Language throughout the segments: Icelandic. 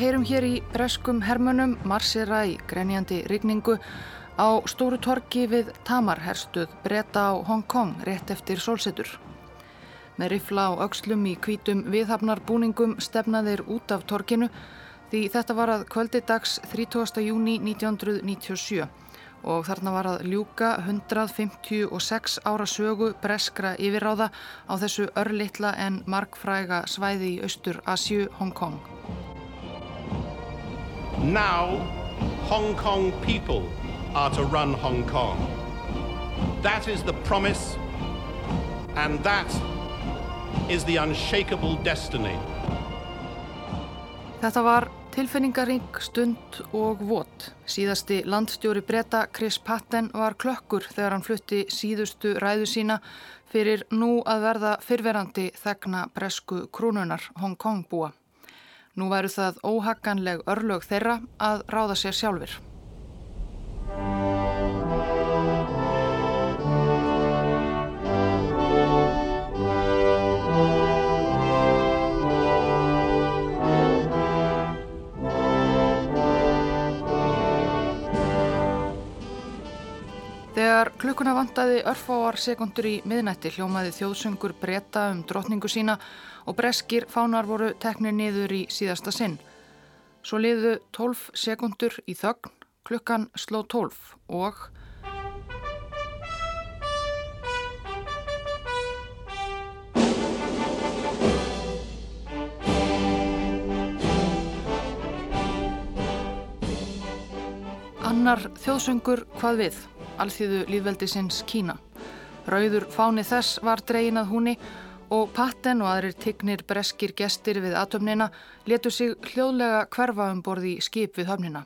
Heyrum hér í breskum hermönum marsera í grenjandi rigningu á stóru torki við Tamarherstuð breyta á Hong Kong rétt eftir sólsetur. Með rifla á aukslum í kvítum viðhafnarbúningum stefnaðir út af torkinu því þetta var að kvöldi dags 30. júni 1997 og þarna var að ljúka 156 ára sögu breskra yfirráða á þessu örlittla en markfræga svæði í austur Asju, Hong Kong. Now, Hong Kong people are to run Hong Kong. That is the promise and that is the unshakable destiny. Þetta var tilfinningaring stund og vot. Síðasti landstjóri breyta Chris Patten var klökkur þegar hann flutti síðustu ræðu sína fyrir nú að verða fyrverandi þegna bresku krúnunar Hong Kong búa. Nú væru það óhagganleg örlög þeirra að ráða sér sjálfur. Þegar klukkuna vantaði örfáar sekundur í miðnætti hljómaði þjóðsöngur breyta um drotningu sína og breskir fánar voru teknir niður í síðasta sinn. Svo liðu 12 sekundur í þögn, klukkan sló 12 og... Annar þjóðsöngur hvað við? Alþýðu líðveldisins Kína. Rauður fáni þess var dregin að húni og Patten og aðrir tignir breskir gestir við atöfnina letu sig hljóðlega hverfa um borði skip við höfnina.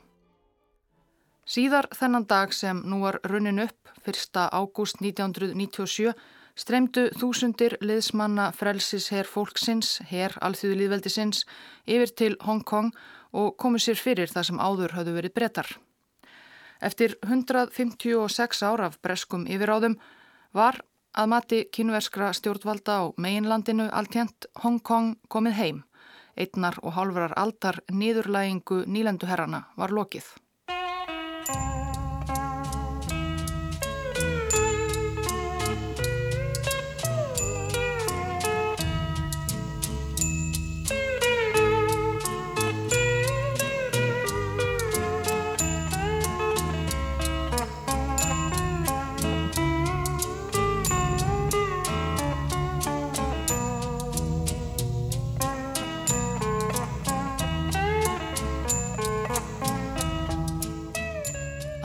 Síðar þennan dag sem nú var runnin upp, 1. ágúst 1997, streymdu þúsundir liðsmanna frelsis herr fólksins, herr alþýðu líðveldisins, yfir til Hong Kong og komu sér fyrir það sem áður hafðu verið brettar. Eftir 156 ára af breskum yfiráðum var að mati kynverskra stjórnvalda á meginlandinu alltjent Hong Kong komið heim. Einnar og hálfrar aldar nýðurlægingu nýlenduherrana var lokið.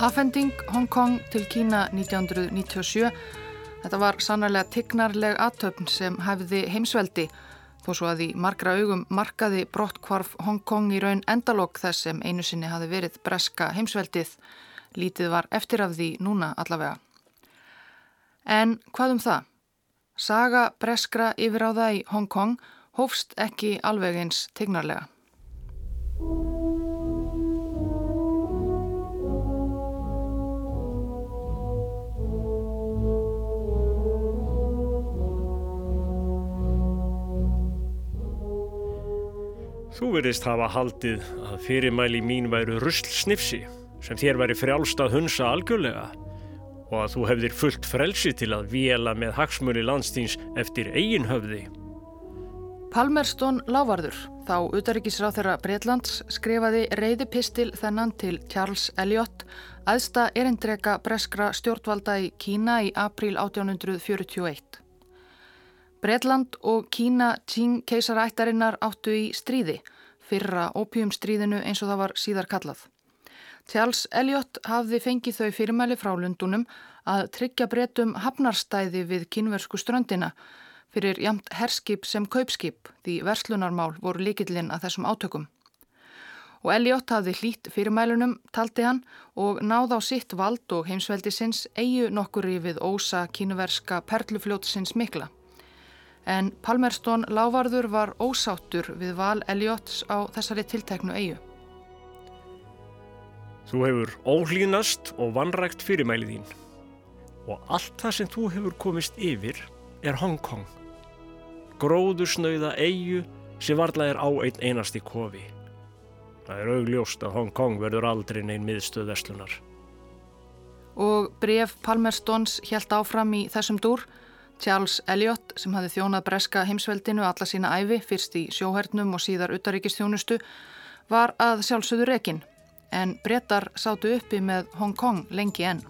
Afhending Hong Kong til Kína 1997. Þetta var sannarlega tignarleg aðtöfn sem hefði heimsveldi þó svo að í margra augum markaði brottkvarf Hong Kong í raun endalók þess sem einu sinni hafi verið breska heimsveldið. Lítið var eftir af því núna allavega. En hvað um það? Saga breskra yfir á það í Hong Kong hófst ekki alveg eins tignarlega. Þú verðist hafa haldið að fyrirmæli mín væru rusl snifsi sem þér væri frjálst að hunsa algjörlega og að þú hefðir fullt frelsi til að vela með hagsmöri landstíns eftir eigin höfði. Palmerston Lávarður, þá utaríkisráð þeirra Breitlands, skrifaði reyði pistil þennan til Charles Eliot, aðsta erindreka breskra stjórnvalda í Kína í april 1841. Breitland og Kína Qing keisarættarinnar áttu í stríði, fyrra opiumstríðinu eins og það var síðar kallað. Charles Eliot hafði fengið þau fyrirmæli frá Lundunum að tryggja breytum hafnarstæði við kynversku ströndina fyrir jamt herskip sem kaupskip því verslunarmál voru líkillinn að þessum átökum. Og Eliot hafði hlýtt fyrirmælunum, taldi hann, og náð á sitt vald og heimsveldisins eigu nokkur í við ósa kynverska perlufljótsins mikla en Palmerston lávarður var ósáttur við val Eliots á þessari tilteknu eigu. Þú hefur óhlýnast og vannrægt fyrirmælið þín og allt það sem þú hefur komist yfir er Hong Kong. Gróðursnauða eigu sem varla er á einn einasti kofi. Það er augljóst að Hong Kong verður aldrei neinn miðstöð verslunar. Og bref Palmerstons helt áfram í þessum dúr. Charles Elliot, sem hafði þjónað breska heimsveldinu alla sína æfi, fyrst í sjóhernum og síðar utaríkistjónustu, var að sjálfsögðu rekin. En brettar sátu uppi með Hong Kong lengi enn.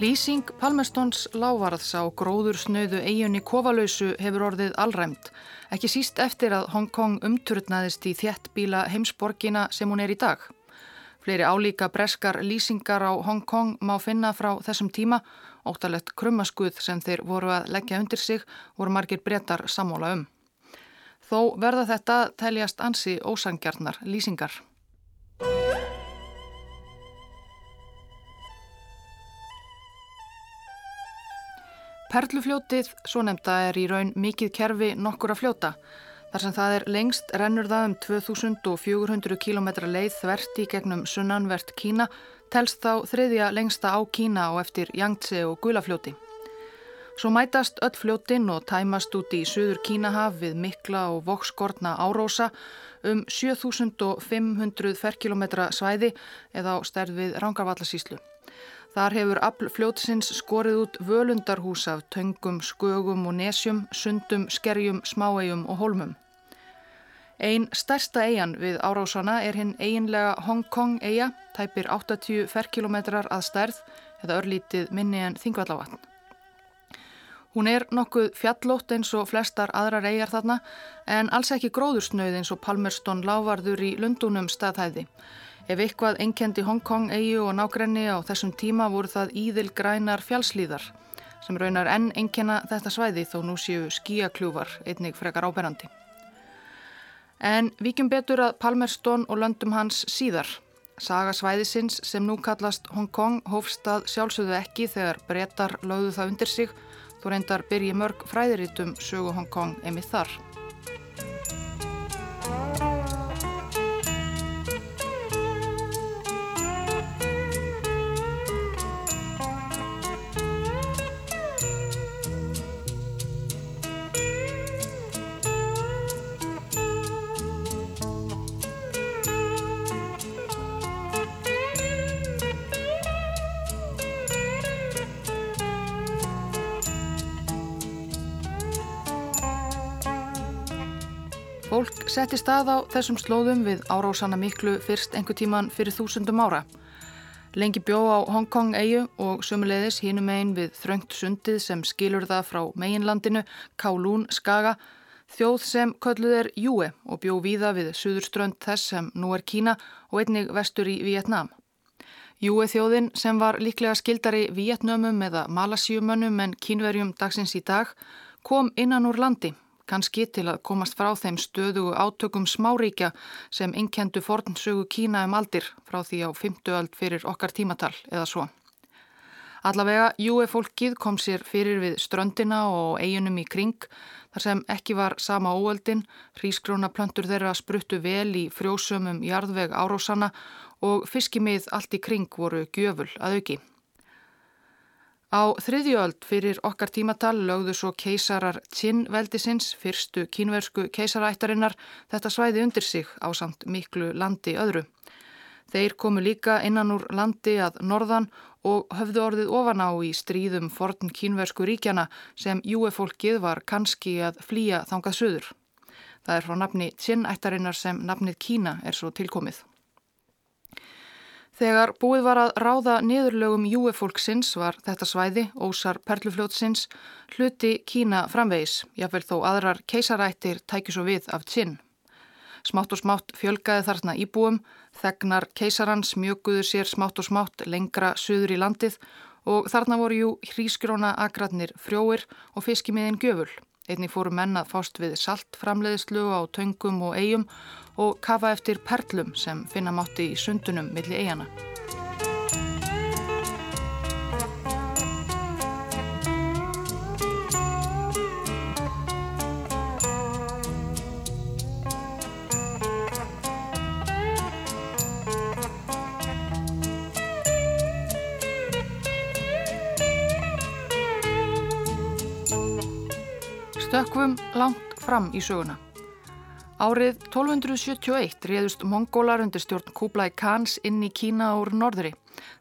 Lýsing Palmestons lávarðs á gróður snöðu eiginni kofalausu hefur orðið allræmt, ekki síst eftir að Hong Kong umturnaðist í þjettbíla heimsborgina sem hún er í dag. Fleiri álíka breskar lýsingar á Hong Kong má finna frá þessum tíma, óttalett krummaskuð sem þeir voru að leggja undir sig voru margir brettar samóla um. Þó verða þetta teljast ansi ósangjarnar lýsingar. Perlufljótið, svo nefnda, er í raun mikið kerfi nokkur að fljóta. Þar sem það er lengst rennur það um 2400 km leið þverti gegnum sunnanvert Kína, telst þá þriðja lengsta á Kína og eftir Yangtze og Gulafljóti. Svo mætast öll fljótin og tæmast út í söður Kínahaf við mikla og vokskortna árósa um 7500 ferkilometra svæði eða á stærð við Rangarvallasíslu. Þar hefur afl fljótsins skorið út völundarhús af töngum, skögum og nesjum, sundum, skerjum, smáegjum og hólmum. Einn stærsta eigin við árásana er hinn eiginlega Hong Kong eiga, tæpir 80 ferkilometrar að stærð eða örlítið minni en þingvallavatn. Hún er nokkuð fjallótt eins og flestar aðrar eigjar þarna en alls ekki gróðursnauð eins og Palmerston lávarður í Lundunum staðhæði. Ef eitthvað enkendi Hongkong eigu og nákrenni á þessum tíma voru það íðil grænar fjálslíðar sem raunar enn enkenna þetta svæði þó nú séu skíakljúvar einnig frekar áberandi. En vikjum betur að Palmerston og löndum hans síðar. Saga svæðisins sem nú kallast Hongkong hófstað sjálfsögðu ekki þegar brettar lögðu það undir sig þó reyndar byrji mörg fræðiritum sögu Hongkong emið þar. Setti stað á þessum slóðum við árásana miklu fyrst einhver tíman fyrir þúsundum ára. Lengi bjó á Hongkong eigu og sömuleiðis hínum einn við þröngt sundið sem skilur það frá meginlandinu, Kálún skaga, þjóð sem kölluð er Júe og bjó víða við suðurströnd þess sem nú er Kína og einnig vestur í Vietnám. Júe þjóðin sem var líklega skildari Vietnömum eða Malasíumönnum en kínverjum dagsins í dag kom innan úr landi kannski til að komast frá þeim stöðugu átökum smáríkja sem innkendu fornsögu Kína um aldir frá því á 50 öld fyrir okkar tímatal eða svo. Allavega, júi fólkið kom sér fyrir við ströndina og eiginum í kring þar sem ekki var sama óöldin, hrískrónaplöntur þeirra spruttu vel í frjósumum jarðveg árósana og fiskimið allt í kring voru gjöful að auki. Á þriðjöld fyrir okkar tímatal lögðu svo keisarar Qin veldisins, fyrstu kínversku keisarættarinnar, þetta svæði undir sig á samt miklu landi öðru. Þeir komu líka innan úr landi að norðan og höfðu orðið ofan á í stríðum forn kínversku ríkjana sem júefólkið var kannski að flýja þangað söður. Það er frá nafni Qin ættarinnar sem nafnið Kína er svo tilkomið. Þegar búið var að ráða niðurlögum júefólksins var þetta svæði, ósar perlufljótsins, hluti Kína framvegis, jáfnveil þó aðrar keisarættir tækju svo við af tsinn. Smátt og smátt fjölgaði þarna íbúum, þegnar keisarans mjöguðu sér smátt og smátt lengra söður í landið og þarna voru jú hrískróna akratnir frjóir og fiskimiðin gjöful. Einnig fóru menn að fást við saltframleiðslu á töngum og eigum og kafa eftir perlum sem finna mátti í sundunum millir eigana. Stökkum langt fram í söguna. Árið 1271 réðust mongólar undir stjórn Kublai Khans inn í Kína úr norðri.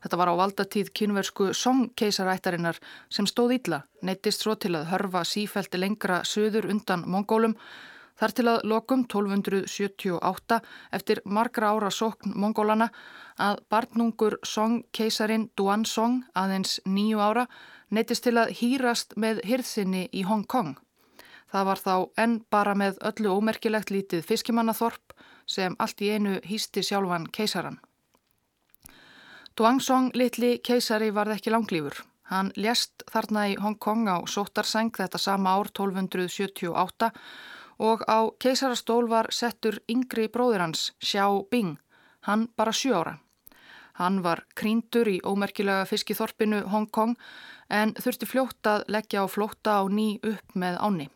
Þetta var á valdatíð kínversku Song-keisarættarinnar sem stóð ítla, neittist svo til að hörfa sífælti lengra söður undan mongólum Þar til að lokum 1278 eftir margra ára sókn mongólana að barnungur Song-keisarin Duan Song aðeins nýju ára neittist til að hýrast með hirðsinni í Hong Kong. Það var þá enn bara með öllu ómerkilegt lítið fiskimannaþorp sem allt í einu hýsti sjálfan keisaran. Duan Song litli keisari varð ekki langlýfur. Hann lést þarna í Hong Kong á sótarseng þetta sama ár 1278 og á keisarastól var settur yngri bróður hans, Xiao Bing, hann bara sjú ára. Hann var kríndur í ómerkilega fiskiþorpinu Hong Kong en þurfti fljótt að leggja á flótta á ný upp með áni.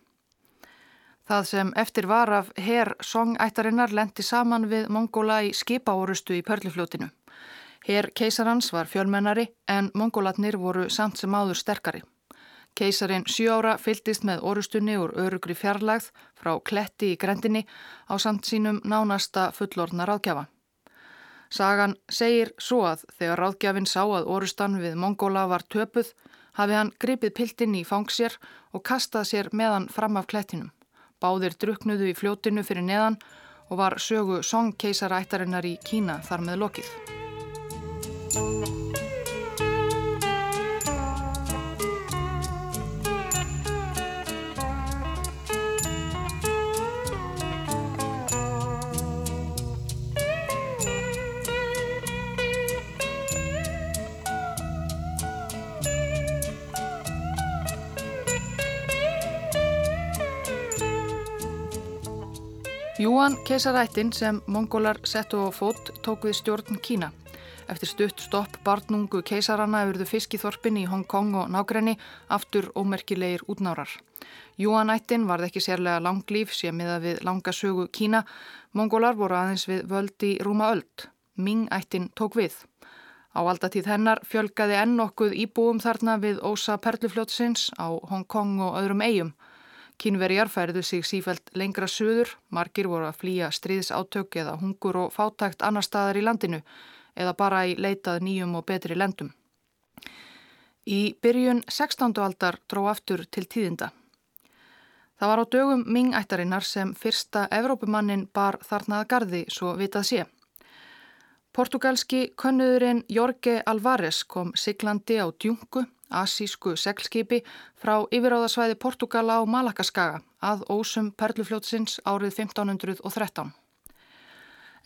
Það sem eftir var af herr songættarinnar lendi saman við Mongóla í skipaórustu í Pörlufljótinu. Herr keisarans var fjölmennari en Mongólatnir voru samt sem áður sterkari. Keisarin sjóra fyltist með orustunni úr örugri fjarlagð frá kletti í grendinni á samt sínum nánasta fullorna ráðgjafa. Sagan segir svo að þegar ráðgjafin sá að orustan við Mongóla var töpuð hafi hann gripið piltinn í fangsér og kastað sér meðan fram af klettinum. Báðir druknuðu í fljótinu fyrir neðan og var sögu song keisarættarinnar í Kína þar með lokið. Júan keisarættin sem mongólar settu á fót tók við stjórn Kína. Eftir stutt stopp barnungu keisarana yfirðu fiskiþorpin í Hong Kong og nágrenni aftur ómerkilegir útnárar. Júanættin varð ekki sérlega langlýf sem miða við langa sögu Kína. Mongólar voru aðeins við völdi rúma öld. Ming-ættin tók við. Á aldatíð hennar fjölgaði enn okkuð íbúum þarna við ósa perlufljótsins á Hong Kong og öðrum eigum. Kínverjar færðu sig sífælt lengra söður, margir voru að flýja stríðsátök eða hungur og fátækt annar staðar í landinu eða bara í leitað nýjum og betri lendum. Í byrjun 16. aldar dró aftur til tíðinda. Það var á dögum mingættarinnar sem fyrsta Evrópumannin bar þarnað gardi svo vitað sé. Portugalski könnuðurinn Jorge Alvarez kom siglandi á djungu asísku seglskipi frá yfiráðasvæði Portugala á Malakaskaga að ósum Perlufljótsins árið 1513.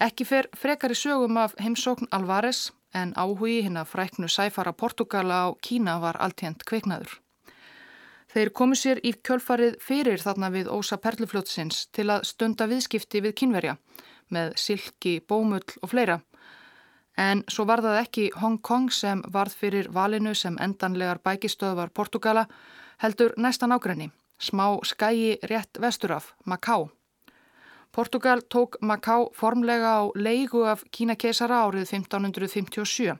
Ekki fer frekar í sögum af heimsókn Alvarez en áhugi hinn að fræknu sæfara Portugala á Kína var alltjent kveiknaður. Þeir komu sér í kjölfarið fyrir þarna við ósa Perlufljótsins til að stunda viðskipti við kynverja með silki, bómull og fleira En svo var það ekki Hong Kong sem varð fyrir valinu sem endanlegar bækistöð var Portugala, heldur næstan ágræni, smá skægi rétt vesturaf, Macau. Portugal tók Macau formlega á leigu af Kína keisara árið 1557.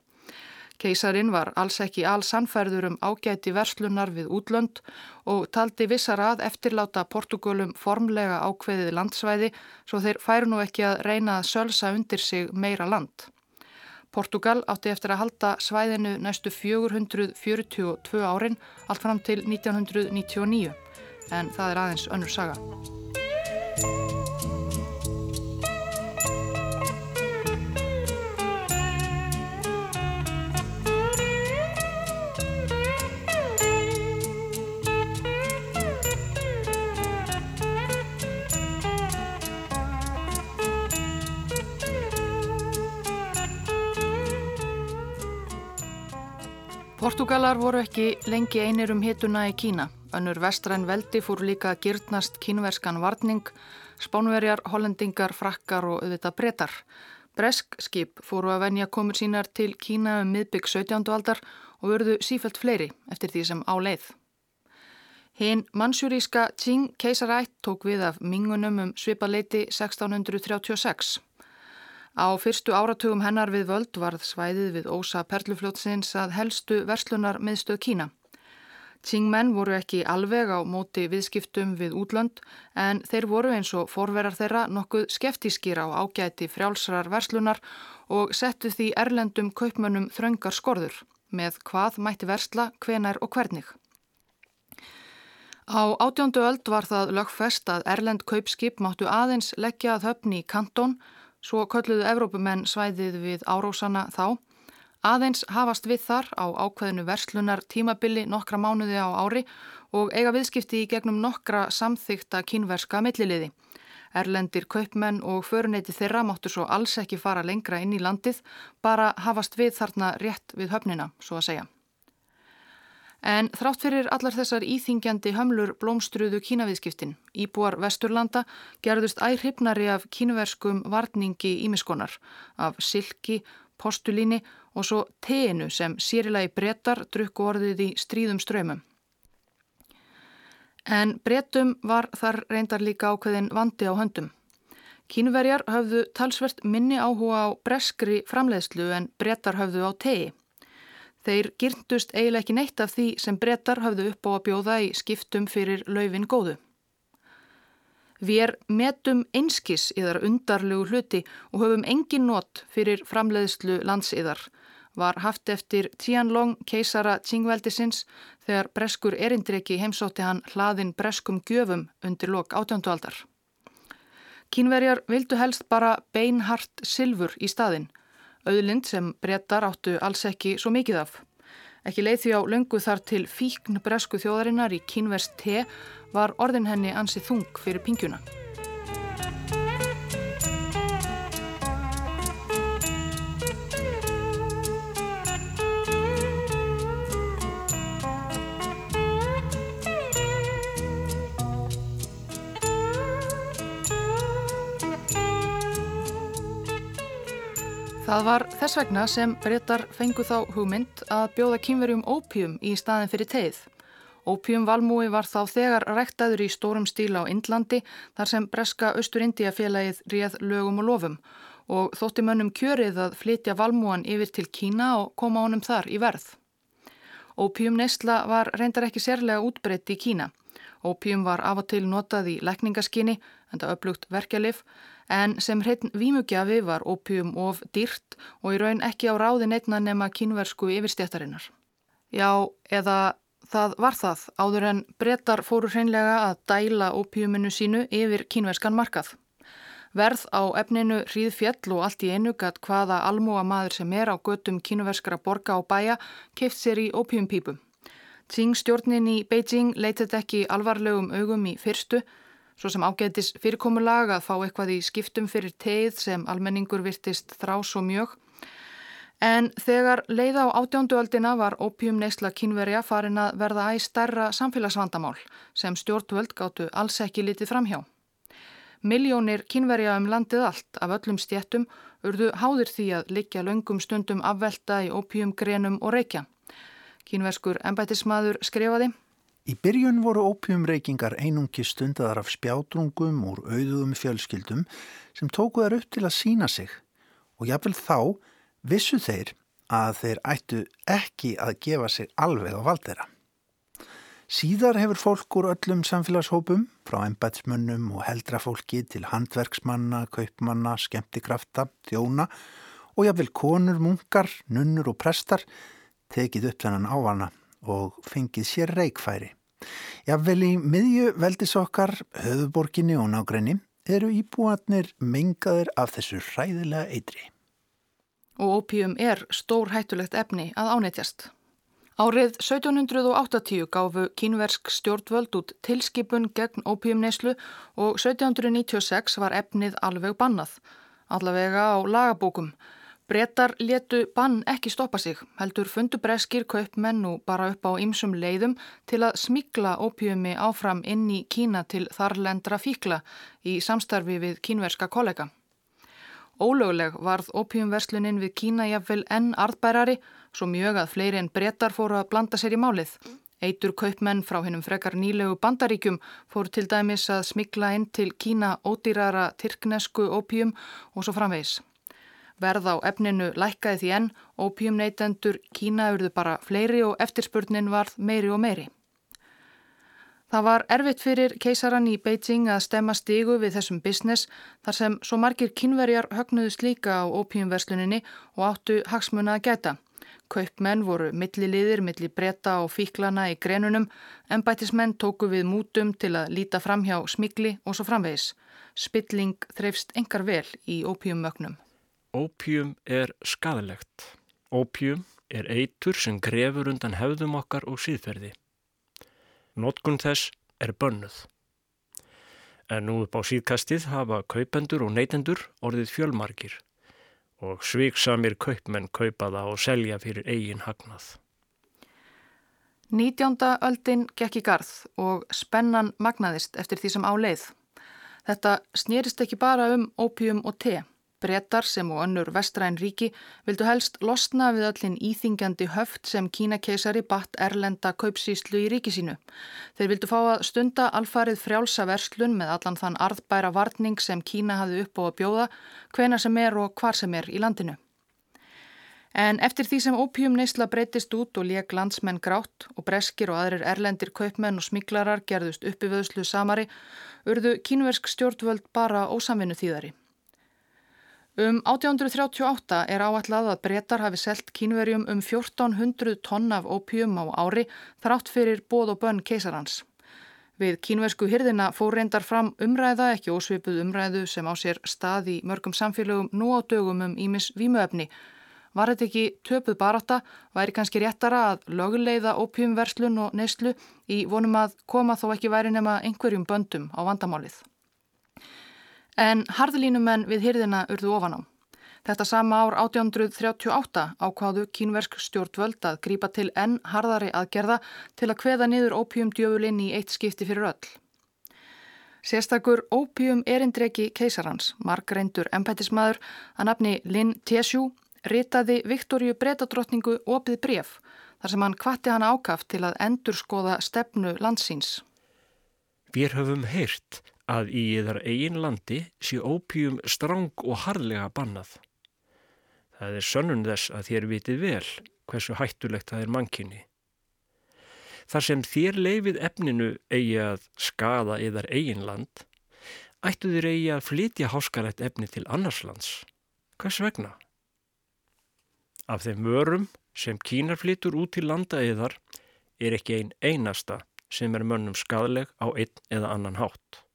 Keisarin var alls ekki alls sannferður um ágæti verslunar við útlönd og taldi vissar að eftirláta Portugalum formlega ákveðið landsvæði svo þeir færu nú ekki að reyna að sölsa undir sig meira land. Portugal átti eftir að halda svæðinu næstu 442 árin allt fram til 1999 en það er aðeins önnur saga. Portugalar voru ekki lengi einir um hituna í Kína. Önnur vestræn veldi fór líka að gyrnast kínverskan varning, spánverjar, hollendingar, frakkar og auðvitað breytar. Bresk skip fóru að venja komur sínar til Kína um miðbygg 17. aldar og verðu sífælt fleiri eftir því sem á leið. Hinn mansjúríska Qing keisarætt tók við af mingunum um svipaleiti 1636. Á fyrstu áratugum hennar við völd varð svæðið við ósa perlufljótsins að helstu verslunar miðstöð Kína. Tsingmenn voru ekki alveg á móti viðskiptum við útlönd en þeir voru eins og forverar þeirra nokkuð skeftískir á ágæti frjálsrar verslunar og settu því erlendum kaupmönnum þröngar skorður með hvað mætti versla, hvenar og hvernig. Á átjóndu öld var það lögfest að Erlend kaupskip máttu aðeins leggja að höfni í kantón, svo kölluðu Evrópumenn svæðið við árósana þá. Aðeins hafast við þar á ákveðinu verslunar tímabili nokkra mánuði á ári og eiga viðskipti í gegnum nokkra samþykta kínverska milliliði. Erlendir kaupmenn og föruneyti þeirra máttu svo alls ekki fara lengra inn í landið, bara hafast við þarna rétt við höfnina, svo að segja. En þrátt fyrir allar þessar íþingjandi hömlur blómstruðu kínaviðskiptin, íbúar Vesturlanda gerðust æhrifnari af kínuverskum varningi ímiskonar, af silki, postulíni og svo teinu sem sérilagi brettar drukku orðið í stríðum ströymum. En brettum var þar reyndar líka ákveðin vandi á höndum. Kínuverjar höfðu talsvert minni áhuga á breskri framleiðslu en brettar höfðu á tegi. Þeir gyrndust eiginlega ekki neitt af því sem brettar hafðu upp á að bjóða í skiptum fyrir laufin góðu. Við er metum einskis í þar undarlegu hluti og höfum engin nót fyrir framleiðslu landsiðar, var haft eftir Tianlong keisara Tsingveldisins þegar breskur erindreki heimsótti hann hlaðin breskum gjöfum undir lok átjöndualdar. Kínverjar vildu helst bara beinhart silfur í staðin auðlind sem brettar áttu alls ekki svo mikið af. Ekki leið því á löngu þar til fíkn bresku þjóðarinnar í kínverst te var orðin henni ansið þung fyrir pingjuna. Það var þess vegna sem breytar fengu þá hugmynd að bjóða kynverjum ópjum í staðin fyrir teið. Ópjumvalmúi var þá þegar ræktaður í stórum stíla á Indlandi þar sem breska Östur-India félagið réð lögum og lofum og þótti mönnum kjörið að flytja valmúan yfir til Kína og koma honum þar í verð. Ópjum neysla var reyndar ekki sérlega útbreytt í Kína. Ópjum var af og til notað í lækningaskinni, enda upplugt verkjalið, en sem hreitn vímugjafi var opium of dýrt og í raun ekki á ráðin einna nema kínversku yfirstjættarinnar. Já, eða það var það áður en brettar fóru hreinlega að dæla opiuminu sínu yfir kínverskan markað. Verð á efninu hríð fjell og allt í einu gatt hvaða almúa maður sem er á göttum kínverskra borga og bæja keift sér í opiumpípum. Tsing stjórnin í Beijing leytið ekki alvarlegum augum í fyrstu svo sem ágætis fyrirkomulag að fá eitthvað í skiptum fyrir teið sem almenningur virtist þrá svo mjög. En þegar leið á átjónduöldina var opium neysla kínverja farin að verða æg stærra samfélagsvandamál sem stjórnvöld gáttu alls ekki litið framhjá. Miljónir kínverja um landið allt af öllum stjettum urðu háðir því að likja löngum stundum afvelta í opiumgrenum og reykja. Kínverskur embætismadur skrifaði Í byrjun voru ópjumreikingar einungi stundadar af spjátrungum úr auðugum fjölskyldum sem tóku þær upp til að sína sig og jáfnvel þá vissu þeir að þeir ættu ekki að gefa sig alveg á valdera. Síðar hefur fólk úr öllum samfélagshópum, frá embætsmönnum og heldra fólki til handverksmanna, kaupmanna, skemmtikrafta, þjóna og jáfnvel konur, munkar, nunnur og prestar tekið upp þennan ávana og fengið sér reikfæri. Jafnvel í miðju veldis okkar, höfuborginni og nágrenni eru íbúatnir mengaðir af þessu ræðilega eitri. Og ópíum er stór hættulegt efni að ánættjast. Árið 1780 gáfu kínversk stjórnvöld út tilskipun gegn ópíumneislu og 1796 var efnið alveg bannað, allavega á lagabókum. Bretar letu bann ekki stoppa sig, heldur fundu breskir kaupmenn og bara upp á ymsum leiðum til að smigla ópjumi áfram inn í Kína til þarlendra fíkla í samstarfi við kínverska kollega. Ólögleg varð ópjumverslunin við Kína jafnvel enn arðbærari, svo mjög að fleiri en bretar fóru að blanda sér í málið. Eitur kaupmenn frá hennum frekar nýlegu bandaríkjum fóru til dæmis að smigla inn til Kína ódýrara tyrknesku ópjum og svo framvegis. Verð á efninu lækkaði því enn, ópjumneitendur Kína urðu bara fleiri og eftirspurnin varð meiri og meiri. Það var erfitt fyrir keisaran í Beijing að stemma stigu við þessum business þar sem svo margir kynverjar högnuðust líka á opiumversluninni og áttu hagsmuna að gæta. Kaupmenn voru milliliðir, milli bretta og fíklana í grenunum en bætismenn tóku við mútum til að líta fram hjá smigli og svo framvegis. Spilling þreifst engar vel í opiummögnum. Opium er skadalegt. Opium er eitur sem grefur undan hefðum okkar og síðferði. Notkun þess er bönnuð. En nú upp á síðkastið hafa kaupendur og neytendur orðið fjölmarkir og sviksamir kaupmenn kaupaða og selja fyrir eigin hagnað. 19. öldin gekk í garð og spennan magnaðist eftir því sem á leið. Þetta snýrist ekki bara um ópjum og te. Bretar sem og önnur vestræn ríki vildu helst losna við öllin íþingjandi höft sem kínakeisari batt erlenda kaupsíslu í ríki sínu. Þeir vildu fá að stunda alfarið frjálsa verslun með allan þann arðbæra varning sem Kína hafði upp á að bjóða, hvena sem er og hvar sem er í landinu. En eftir því sem ópjum neysla breytist út og leik landsmenn grátt og breskir og aðrir erlendir kaupmenn og smiklarar gerðust uppivöðslu samari, urðu kínversk stjórnvöld bara ósamvinnu þýðari. Um 1838 er áætlað að breytar hafi selgt kínverjum um 1400 tonn af ópjum á ári þrátt fyrir bóð og bönn keisarhans. Við kínversku hyrðina fór reyndar fram umræða ekki ósvipuð umræðu sem á sér stað í mörgum samfélögum nú á dögum um Ímis vímuöfni. Var þetta ekki töpuð baráta, væri kannski réttara að löguleiða ópjumverslun og neyslu í vonum að koma þó ekki væri nema einhverjum böndum á vandamálið. En harðlínumenn við hyrðina urðu ofan á. Þetta sama ár 1838 ákváðu kínversk stjórnvöld að grípa til enn harðari aðgerða til að hveða niður ópjumdjöfulinn í eitt skipti fyrir öll. Sérstakur ópjum erindreki keisarhans, margreindur embætismadur að nafni Lin Teshu, ritaði Viktoríu breytadrottningu opið bref þar sem hann kvatti hann ákaft til að endurskoða stefnu landsins. Við höfum heyrt að í yðar eigin landi sé ópjum stráng og harlega bannað. Það er sönnun þess að þér vitið vel hversu hættulegt það er mannkynni. Þar sem þér leifið efninu eigi að skada yðar eigin land, ættu þér eigi að flytja háskalegt efni til annars lands. Hvers vegna? Af þeim vörum sem Kínar flytur út til landa yðar er ekki einn einasta sem er mönnum skadleg á einn eða annan hátt.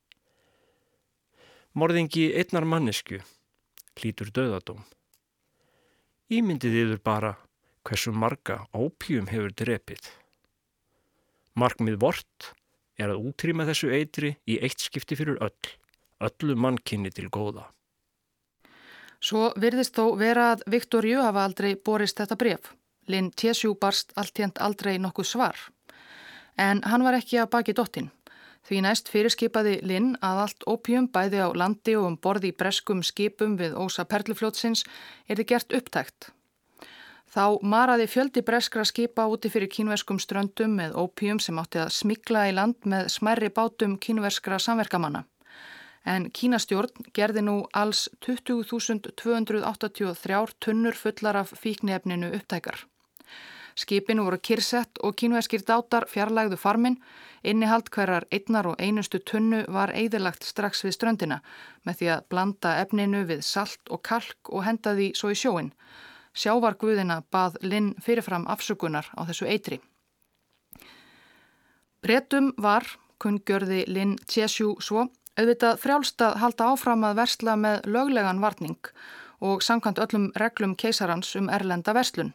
Morðingi einnar mannesku hlítur döðadóm. Ímyndið yfir bara hversu marga ópjum hefur drepið. Markmið vort er að útrýma þessu eitri í eitt skipti fyrir öll, öllu mannkynni til góða. Svo virðist þó vera að Viktor Jú hafa aldrei borist þetta bref. Linn Tjesjú barst alltjent aldrei nokkuð svar. En hann var ekki að baki dottin. Því næst fyrirskipaði Linn að allt opium bæði á landi og um borði í breskum skipum við ósa perlufljótsins er þið gert upptækt. Þá maraði fjöldi breskra skipa úti fyrir kínverskum ströndum með opium sem átti að smikla í land með smærri bátum kínverskra samverkamanna. En Kínastjórn gerði nú alls 20.283 tunnur fullar af fíknefninu upptækar. Skipinu voru kyrsett og kínveskir dátar fjarlægðu farminn. Innihald hverjar einnar og einustu tunnu var eidilagt strax við ströndina með því að blanda efninu við salt og kalk og henda því svo í sjóin. Sjávarguðina bað Linn fyrirfram afsökunar á þessu eitri. Bretum var, kungjörði Linn Tjesjú svo, auðvitað frjálstað halda áfram að versla með löglegan varning og samkvæmt öllum reglum keisarans um erlenda verslun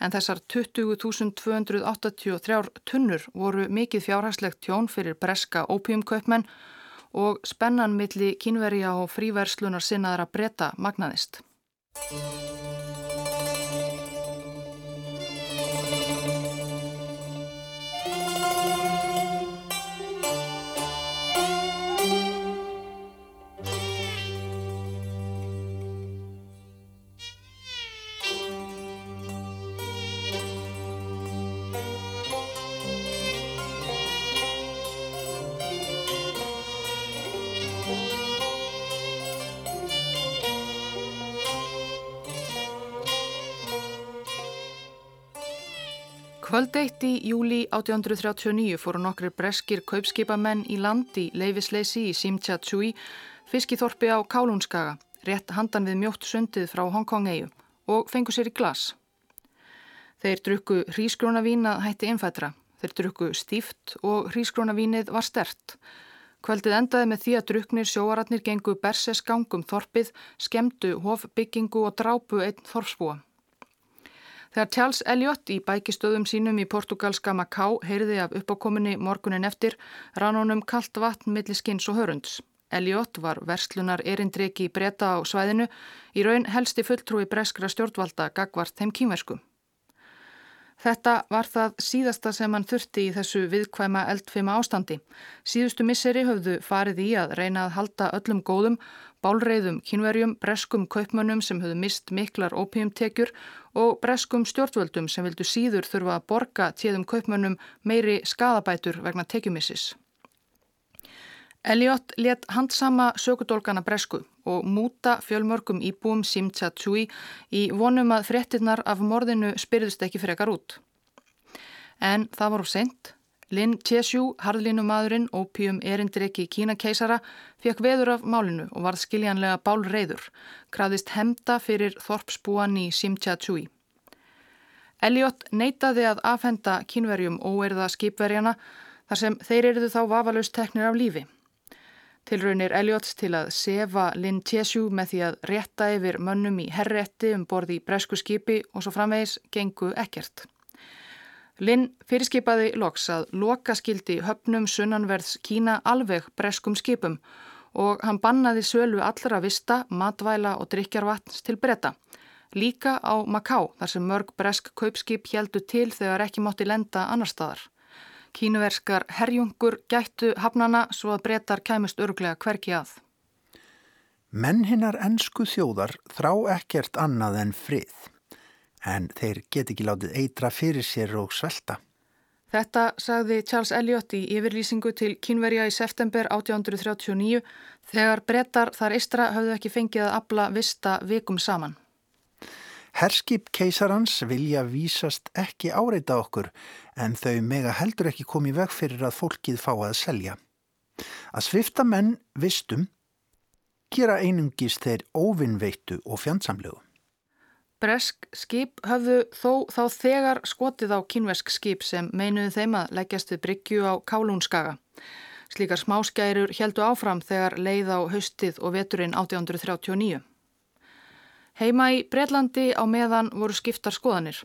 en þessar 20.283 tunnur voru mikið fjárhagslegt tjón fyrir breska ópjumkaupmenn og spennan milli kínverja og fríverslunar sinnaðra breyta magnaðist. Kvöld eitt í júli 1839 fóru nokkri breskir kaupskipamenn í land í leifisleysi í Simcha-Tsui, fiskiþorpi á Kálunskaga, rétt handan við mjótt sundið frá Hongkong-eiu og fengu sér í glas. Þeir drukku hrísgrónavín að hætti innfætra. Þeir drukku stíft og hrísgrónavínið var stert. Kvöldið endaði með því að druknir sjóaratnir gengu berses gangum þorpið, skemdu hofbyggingu og drápu einn þorpsbúa. Þegar Charles Elliot í bækistöðum sínum í portugalska Macau heyrði af uppákominni morgunin eftir rann honum kallt vatn millir skins og hörunds. Elliot var verslunar erindriki breyta á svæðinu í raun helsti fulltrúi breskra stjórnvalda gagvart þeim kýmversku. Þetta var það síðasta sem hann þurfti í þessu viðkvæma eldfima ástandi. Síðustu misseri höfðu farið í að reyna að halda öllum góðum, bálreiðum kynverjum, breskum kaupmönnum sem höfðu mist miklar ópíumtekjur og breskum stjórnvöldum sem vildu síður þurfa að borga tíðum kaupmönnum meiri skadabætur vegna tekjumissis. Elliot let handsama sökudólgana bresku og múta fjölmörgum íbúum Simcha Tsui í vonum að fréttinnar af morðinu spyrðust ekki frekar út. En það voru sent. Lin Cheshu, harðlinumadurinn, ópíum erindriki Kína keisara, fekk veður af málinu og varð skiljanlega bálreiður, krafðist hemda fyrir þorpsbúan í Simcha Tsui. Elliot neytaði að afhenda kínverjum óerða skipverjana þar sem þeir eruðu þá vafalust teknir af lífi. Tilraunir Elliots til að sefa Lynn Tjesjú með því að rétta yfir mönnum í herretti um borði í bresku skipi og svo framvegis gengu ekkert. Lynn fyrirskipaði loks að loka skildi höfnum sunnanverðs Kína alveg breskum skipum og hann bannaði sölu allra vista, matvæla og drikjarvatns til breyta. Líka á Macau þar sem mörg bresk kaupskip heldu til þegar ekki mótti lenda annar staðar. Kínuverskar herjungur gættu hafnana svo að breytar kæmust örglega hverki að. Menn hinnar ennsku þjóðar þrá ekkert annað en frið, en þeir get ekki látið eitra fyrir sér og svelta. Þetta sagði Charles Elliot í yfirlýsingu til Kínverja í september 1839 þegar breytar þar eistra hafðu ekki fengið að abla vista vikum saman. Herskip keisarans vilja vísast ekki áreita okkur en þau mega heldur ekki komið veg fyrir að fólkið fá að selja. Að svifta menn vistum gera einungis þeir óvinnveitu og fjandsamlegu. Bresk skip höfðu þó þá þegar skotið á kynvesk skip sem meinuðu þeim að leggjast við bryggju á Kálúnskaga. Slíkar smáskærur heldu áfram þegar leið á haustið og veturinn 1839. Heima í Breitlandi á meðan voru skiptar skoðanir.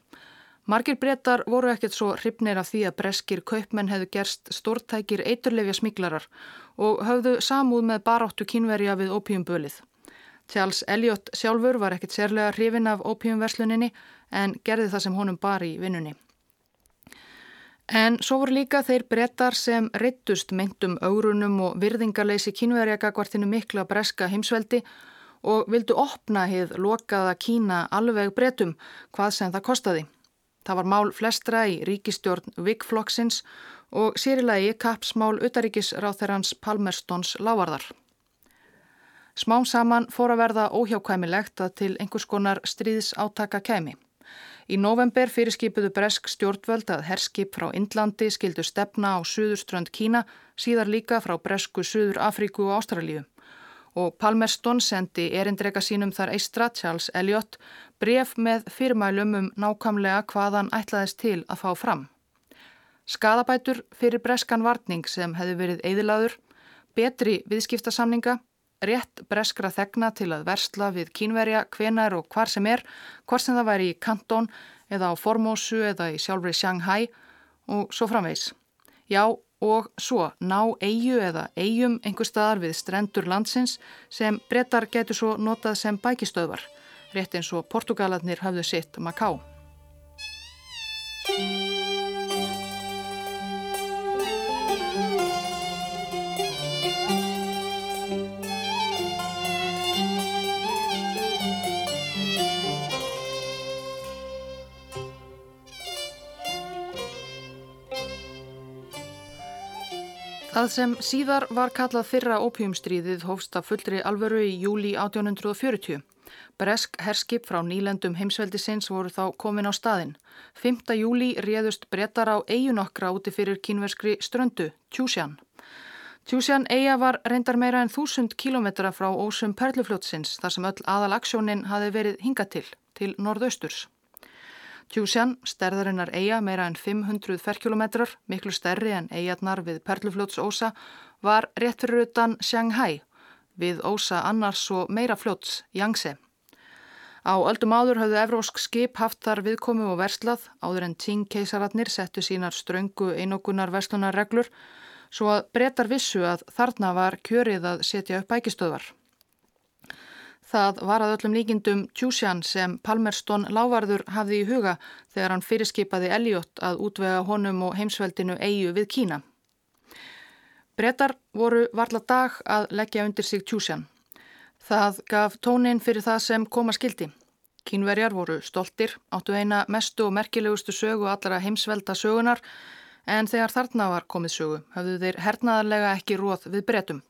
Margir brettar voru ekkert svo hrifnir af því að breskir kaupmenn hefðu gerst stórtækir eiturlefja smiklarar og höfðu samúð með baráttu kínverja við ópíumbölið. Charles Elliot sjálfur var ekkert sérlega hrifin af ópíumversluninni en gerði það sem honum bar í vinnunni. En svo voru líka þeir brettar sem reyttust meintum aurunum og virðingarleysi kínverja gagvartinu mikla breska heimsveldi og vildu opna hið lokaða Kína alveg bretum hvað sem það kostaði. Það var mál flestra í ríkistjórn Vigflokksins og sérilegi kapsmál utaríkisráþerrans Palmerstons lávarðar. Smám saman fór að verða óhjákvæmilegt að til einhvers konar stríðs átaka kæmi. Í november fyrirskipuðu bresk stjórnvöld að herskip frá Indlandi skildu stefna á Suðurströnd Kína, síðar líka frá bresku Suður Afríku og Ástralíu og Palmerston sendi erindrega sínum þar eistra Charles Elliot bref með fyrirmælum um nákvæmlega hvaðan ætlaðist til að fá fram. Skadabætur fyrir breskan varning sem hefði verið eðilaður, betri viðskiptasamninga, rétt breskra þegna til að versla við kínverja hvenar og hvar sem er, hvar sem það væri í Kanton eða á Formosu eða í sjálfri Shanghai og svo framvegs. Já, og svo ná eigu eða eigum einhver staðar við strendur landsins sem brettar getur svo notað sem bækistöðvar, rétt eins og Portugalarnir hafðu sitt Macau. Það sem síðar var kallað fyrra ópjumstríðið hófst af fullri alvöru í júli 1840. Bresk herskip frá nýlendum heimsveldisins voru þá komin á staðin. 5. júli réðust brettar á eigunokkra úti fyrir kínverskri ströndu, Tjúsjan. Tjúsjan eiga var reyndar meira en þúsund kílometra frá ósum perlufljótsins þar sem öll aðalaksjónin hafi verið hinga til, til norðausturs. Tjúsjan, stærðarinnar eiga meira en 500 ferkilometrar, miklu stærri en eigarnar við perlufljótsósa, var rétt fyrir utan Shanghai, við ósa annars og meira fljóts, Yangtze. Á öldum áður hafðu evrósk skip haft þar viðkomu og verslað áður en Ting keisaratnir settu sínar ströngu einogunar verslunarreglur svo að breytar vissu að þarna var kjörið að setja upp bækistöðvar. Það var að öllum líkindum Tjúsjan sem Palmerston lávarður hafði í huga þegar hann fyrirskipaði Elliot að útvega honum og heimsveldinu eigu við Kína. Breytar voru varla dag að leggja undir sig Tjúsjan. Það gaf tónin fyrir það sem koma skildi. Kínverjar voru stoltir, áttu eina mestu og merkilegustu sögu allra heimsvelda sögunar en þegar þarna var komið sögu hafðu þeir hernaðarlega ekki róð við bretum.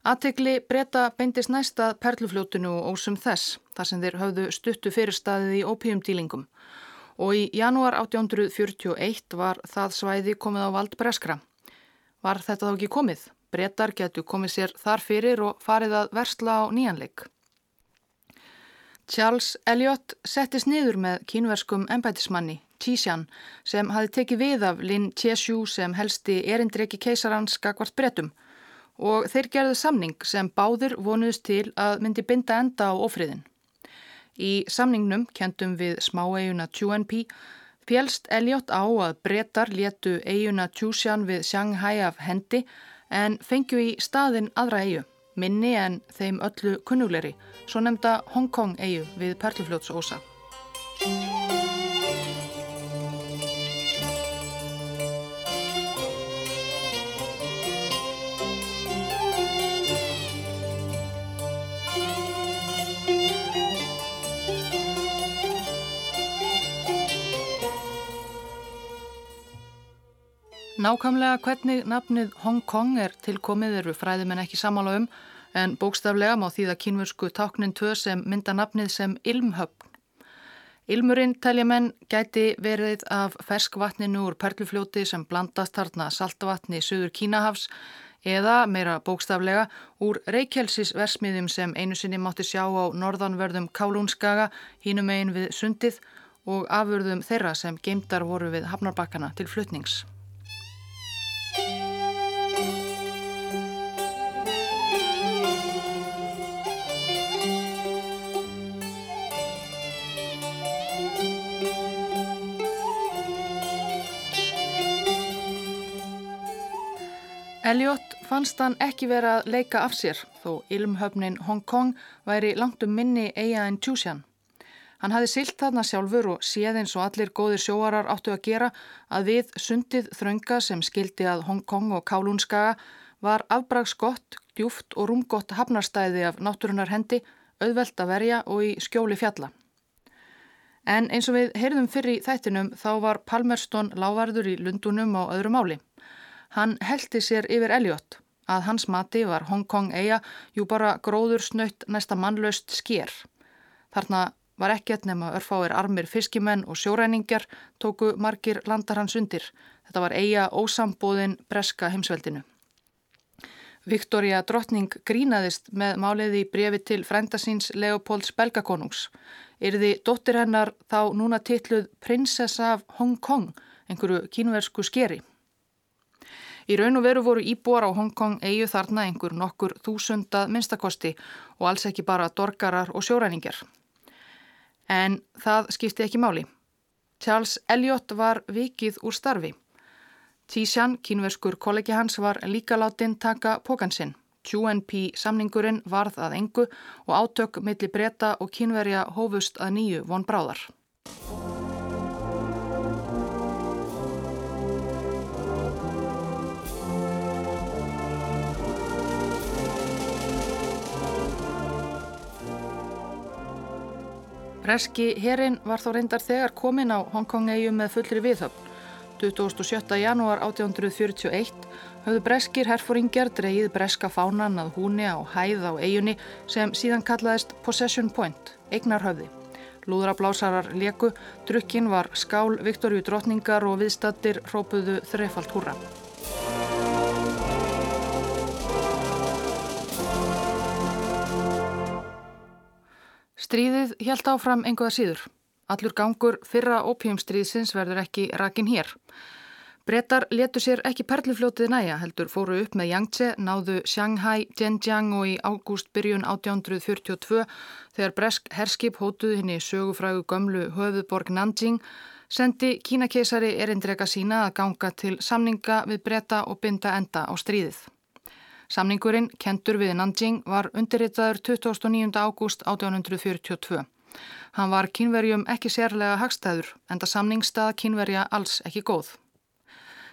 Aðtegli breyta beindist næsta perlufljótinu og ósum þess þar sem þeir hafðu stuttu fyrirstaðið í ópíumdýlingum og í janúar 1841 var það svæði komið á vald breskra. Var þetta þá ekki komið? Brettar getur komið sér þar fyrir og farið að versla á nýjanleik. Charles Elliot settist niður með kínverskum embætismanni, Tísjan, sem hafi tekið við af Lin Tjesjú sem helsti erindreki keisarans skakvart bretum og þeir gerðu samning sem báðir vonuðist til að myndi binda enda á ofriðin. Í samningnum kentum við smáeiguna TUNP félst Elliot á að brettar létu eiguna Tjúsjan við Shanghai af hendi en fengju í staðin aðra eigu, minni en þeim öllu kunnugleri, svo nefnda Hong Kong eigu við Perlufljótsósa. Nákvæmlega hvernig nafnið Hong Kong er tilkomið eru fræðimenn ekki samála um en bókstaflega má því það kínvörsku táknin tvö sem mynda nafnið sem ilmhöfn. Ilmurinn telja menn gæti verið af ferskvatninu úr perlufljóti sem blandast harna saltvatni söður Kínahafs eða meira bókstaflega úr Reykjelsis versmiðum sem einu sinni mátti sjá á norðanverðum Kálúnskaga hínum einn við sundið og afurðum þeirra sem geimdar voru við hafnarbakkana til flutnings. Elliot fannst hann ekki vera að leika af sér þó ilmhöfnin Hong Kong væri langt um minni eiga en Tjúsjan. Hann hafi silt þarna sjálfur og séð eins og allir góðir sjóarar áttu að gera að við sundið þrönga sem skildi að Hong Kong og Kálúnskaga var afbragsgott, djúft og rúmgott hafnarstæði af náttúrunar hendi, auðvelt að verja og í skjóli fjalla. En eins og við heyrðum fyrir í þættinum þá var Palmerston lávarður í Lundunum á öðru máli. Hann heldi sér yfir Elliot að hans mati var Hong Kong eiga jú bara gróður snöytt næsta mannlaust sker. Þarna var ekkert nema örfáir armir fiskimenn og sjóræningjar tóku margir landar hans undir. Þetta var eiga ósambóðin breska heimsveldinu. Viktoria Drottning grínaðist með máliði brefi til frendasins Leopolds belgakonungs. Yrði dóttir hennar þá núna titluð Prinsessa af Hong Kong, einhverju kínversku skeri. Í raun og veru voru íbúar á Hongkong eigu þarna einhver nokkur þúsundað minnstakosti og alls ekki bara dorgarar og sjóræningjar. En það skipti ekki máli. Charles Elliot var vikið úr starfi. Tísjan, kínverskur kollegi hans, var líka látin taka pókansinn. QNP samningurinn varð að engu og átök millir breyta og kínverja hófust að nýju von bráðar. Breski herin var þó reyndar þegar komin á Hongkong-eiu með fullri viðhöfn 27. janúar 1841 höfðu breskir herfóringjar dreyið breska fánan að húni á hæð á eigunni sem síðan kallaðist Possession Point, eignarhöfði. Lúðrablásarar leku, drukkin var skál Viktoríu drotningar og viðstattir hrópuðu þreifalt húra. Stríðið helt áfram einhverða síður. Allur gangur fyrra opiumstríðsins verður ekki rakin hér. Bretar letu sér ekki perlufljótið næja, heldur fóru upp með Yangtze, náðu Shanghai, Zhenjiang og í ágúst byrjun 1842 þegar bresk herskip hótuð henni sögufrægu gömlu höfuborg Nanjing, sendi Kínakeisari erindrega sína að ganga til samninga við breta og binda enda á stríðið. Samningurinn, kentur við Nanjing, var undirritaður 29. ágúst 1842. Hann var kynverjum ekki sérlega hagstæður, enda samningstaða kynverja alls ekki góð.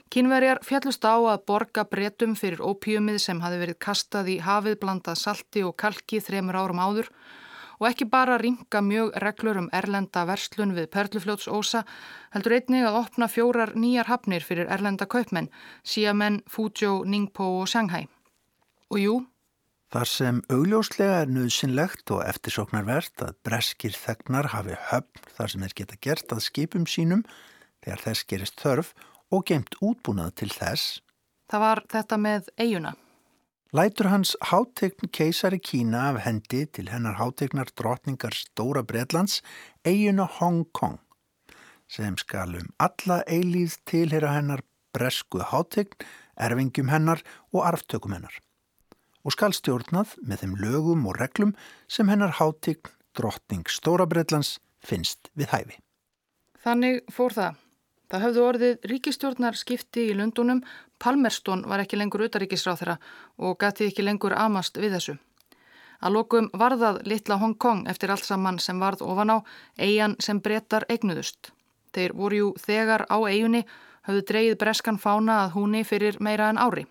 Kynverjar fjallust á að borga bretum fyrir ópíumið sem hafi verið kastað í hafið blandað salti og kalki þremur árum áður og ekki bara ringa mjög reglur um erlenda verslun við Perlufljótsósa heldur einnig að opna fjórar nýjar hafnir fyrir erlenda kaupmenn, Xiamen, Fuzhou, Ningpo og Shanghai. Og jú, Þar sem augljóslega er nöðsynlegt og eftirsóknarvert að breskir þegnar hafi höfn þar sem er geta gert að skipum sínum þegar þess gerist þörf og geimt útbúnað til þess. Það var þetta með eiguna. Lætur hans hátegn keisari Kína af hendi til hennar hátegnar drotningar Stóra Bredlands eiguna Hong Kong sem skal um alla eilíð tilhera hennar bresku hátegn, erfingjum hennar og arftökum hennar og skal stjórnað með þeim lögum og reglum sem hennar hátign drottning Stórabreitlands finnst við hæfi. Þannig fór það. Það höfðu orðið ríkistjórnar skipti í Lundunum, Palmerstón var ekki lengur utaríkisráð þeirra og gati ekki lengur amast við þessu. Að lokum varðað litla Hong Kong eftir allt saman sem varð ofan á, eigan sem brettar eignuðust. Þeir voru jú þegar á eigunni, höfðu dreyið breskan fána að húni fyrir meira en ári.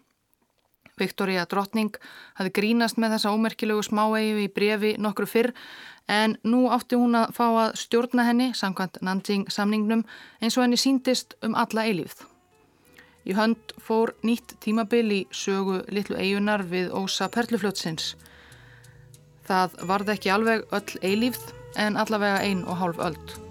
Viktoria Drottning hafi grínast með þessa ómerkilegu smáegu í brefi nokkru fyrr en nú átti hún að fá að stjórna henni samkvæmt Nanjing samningnum eins og henni síndist um alla eilífð. Í hönd fór nýtt tímabil í sögu litlu eigunar við ósa perlufljótsins. Það varði ekki alveg öll eilífð en allavega ein og hálf öld.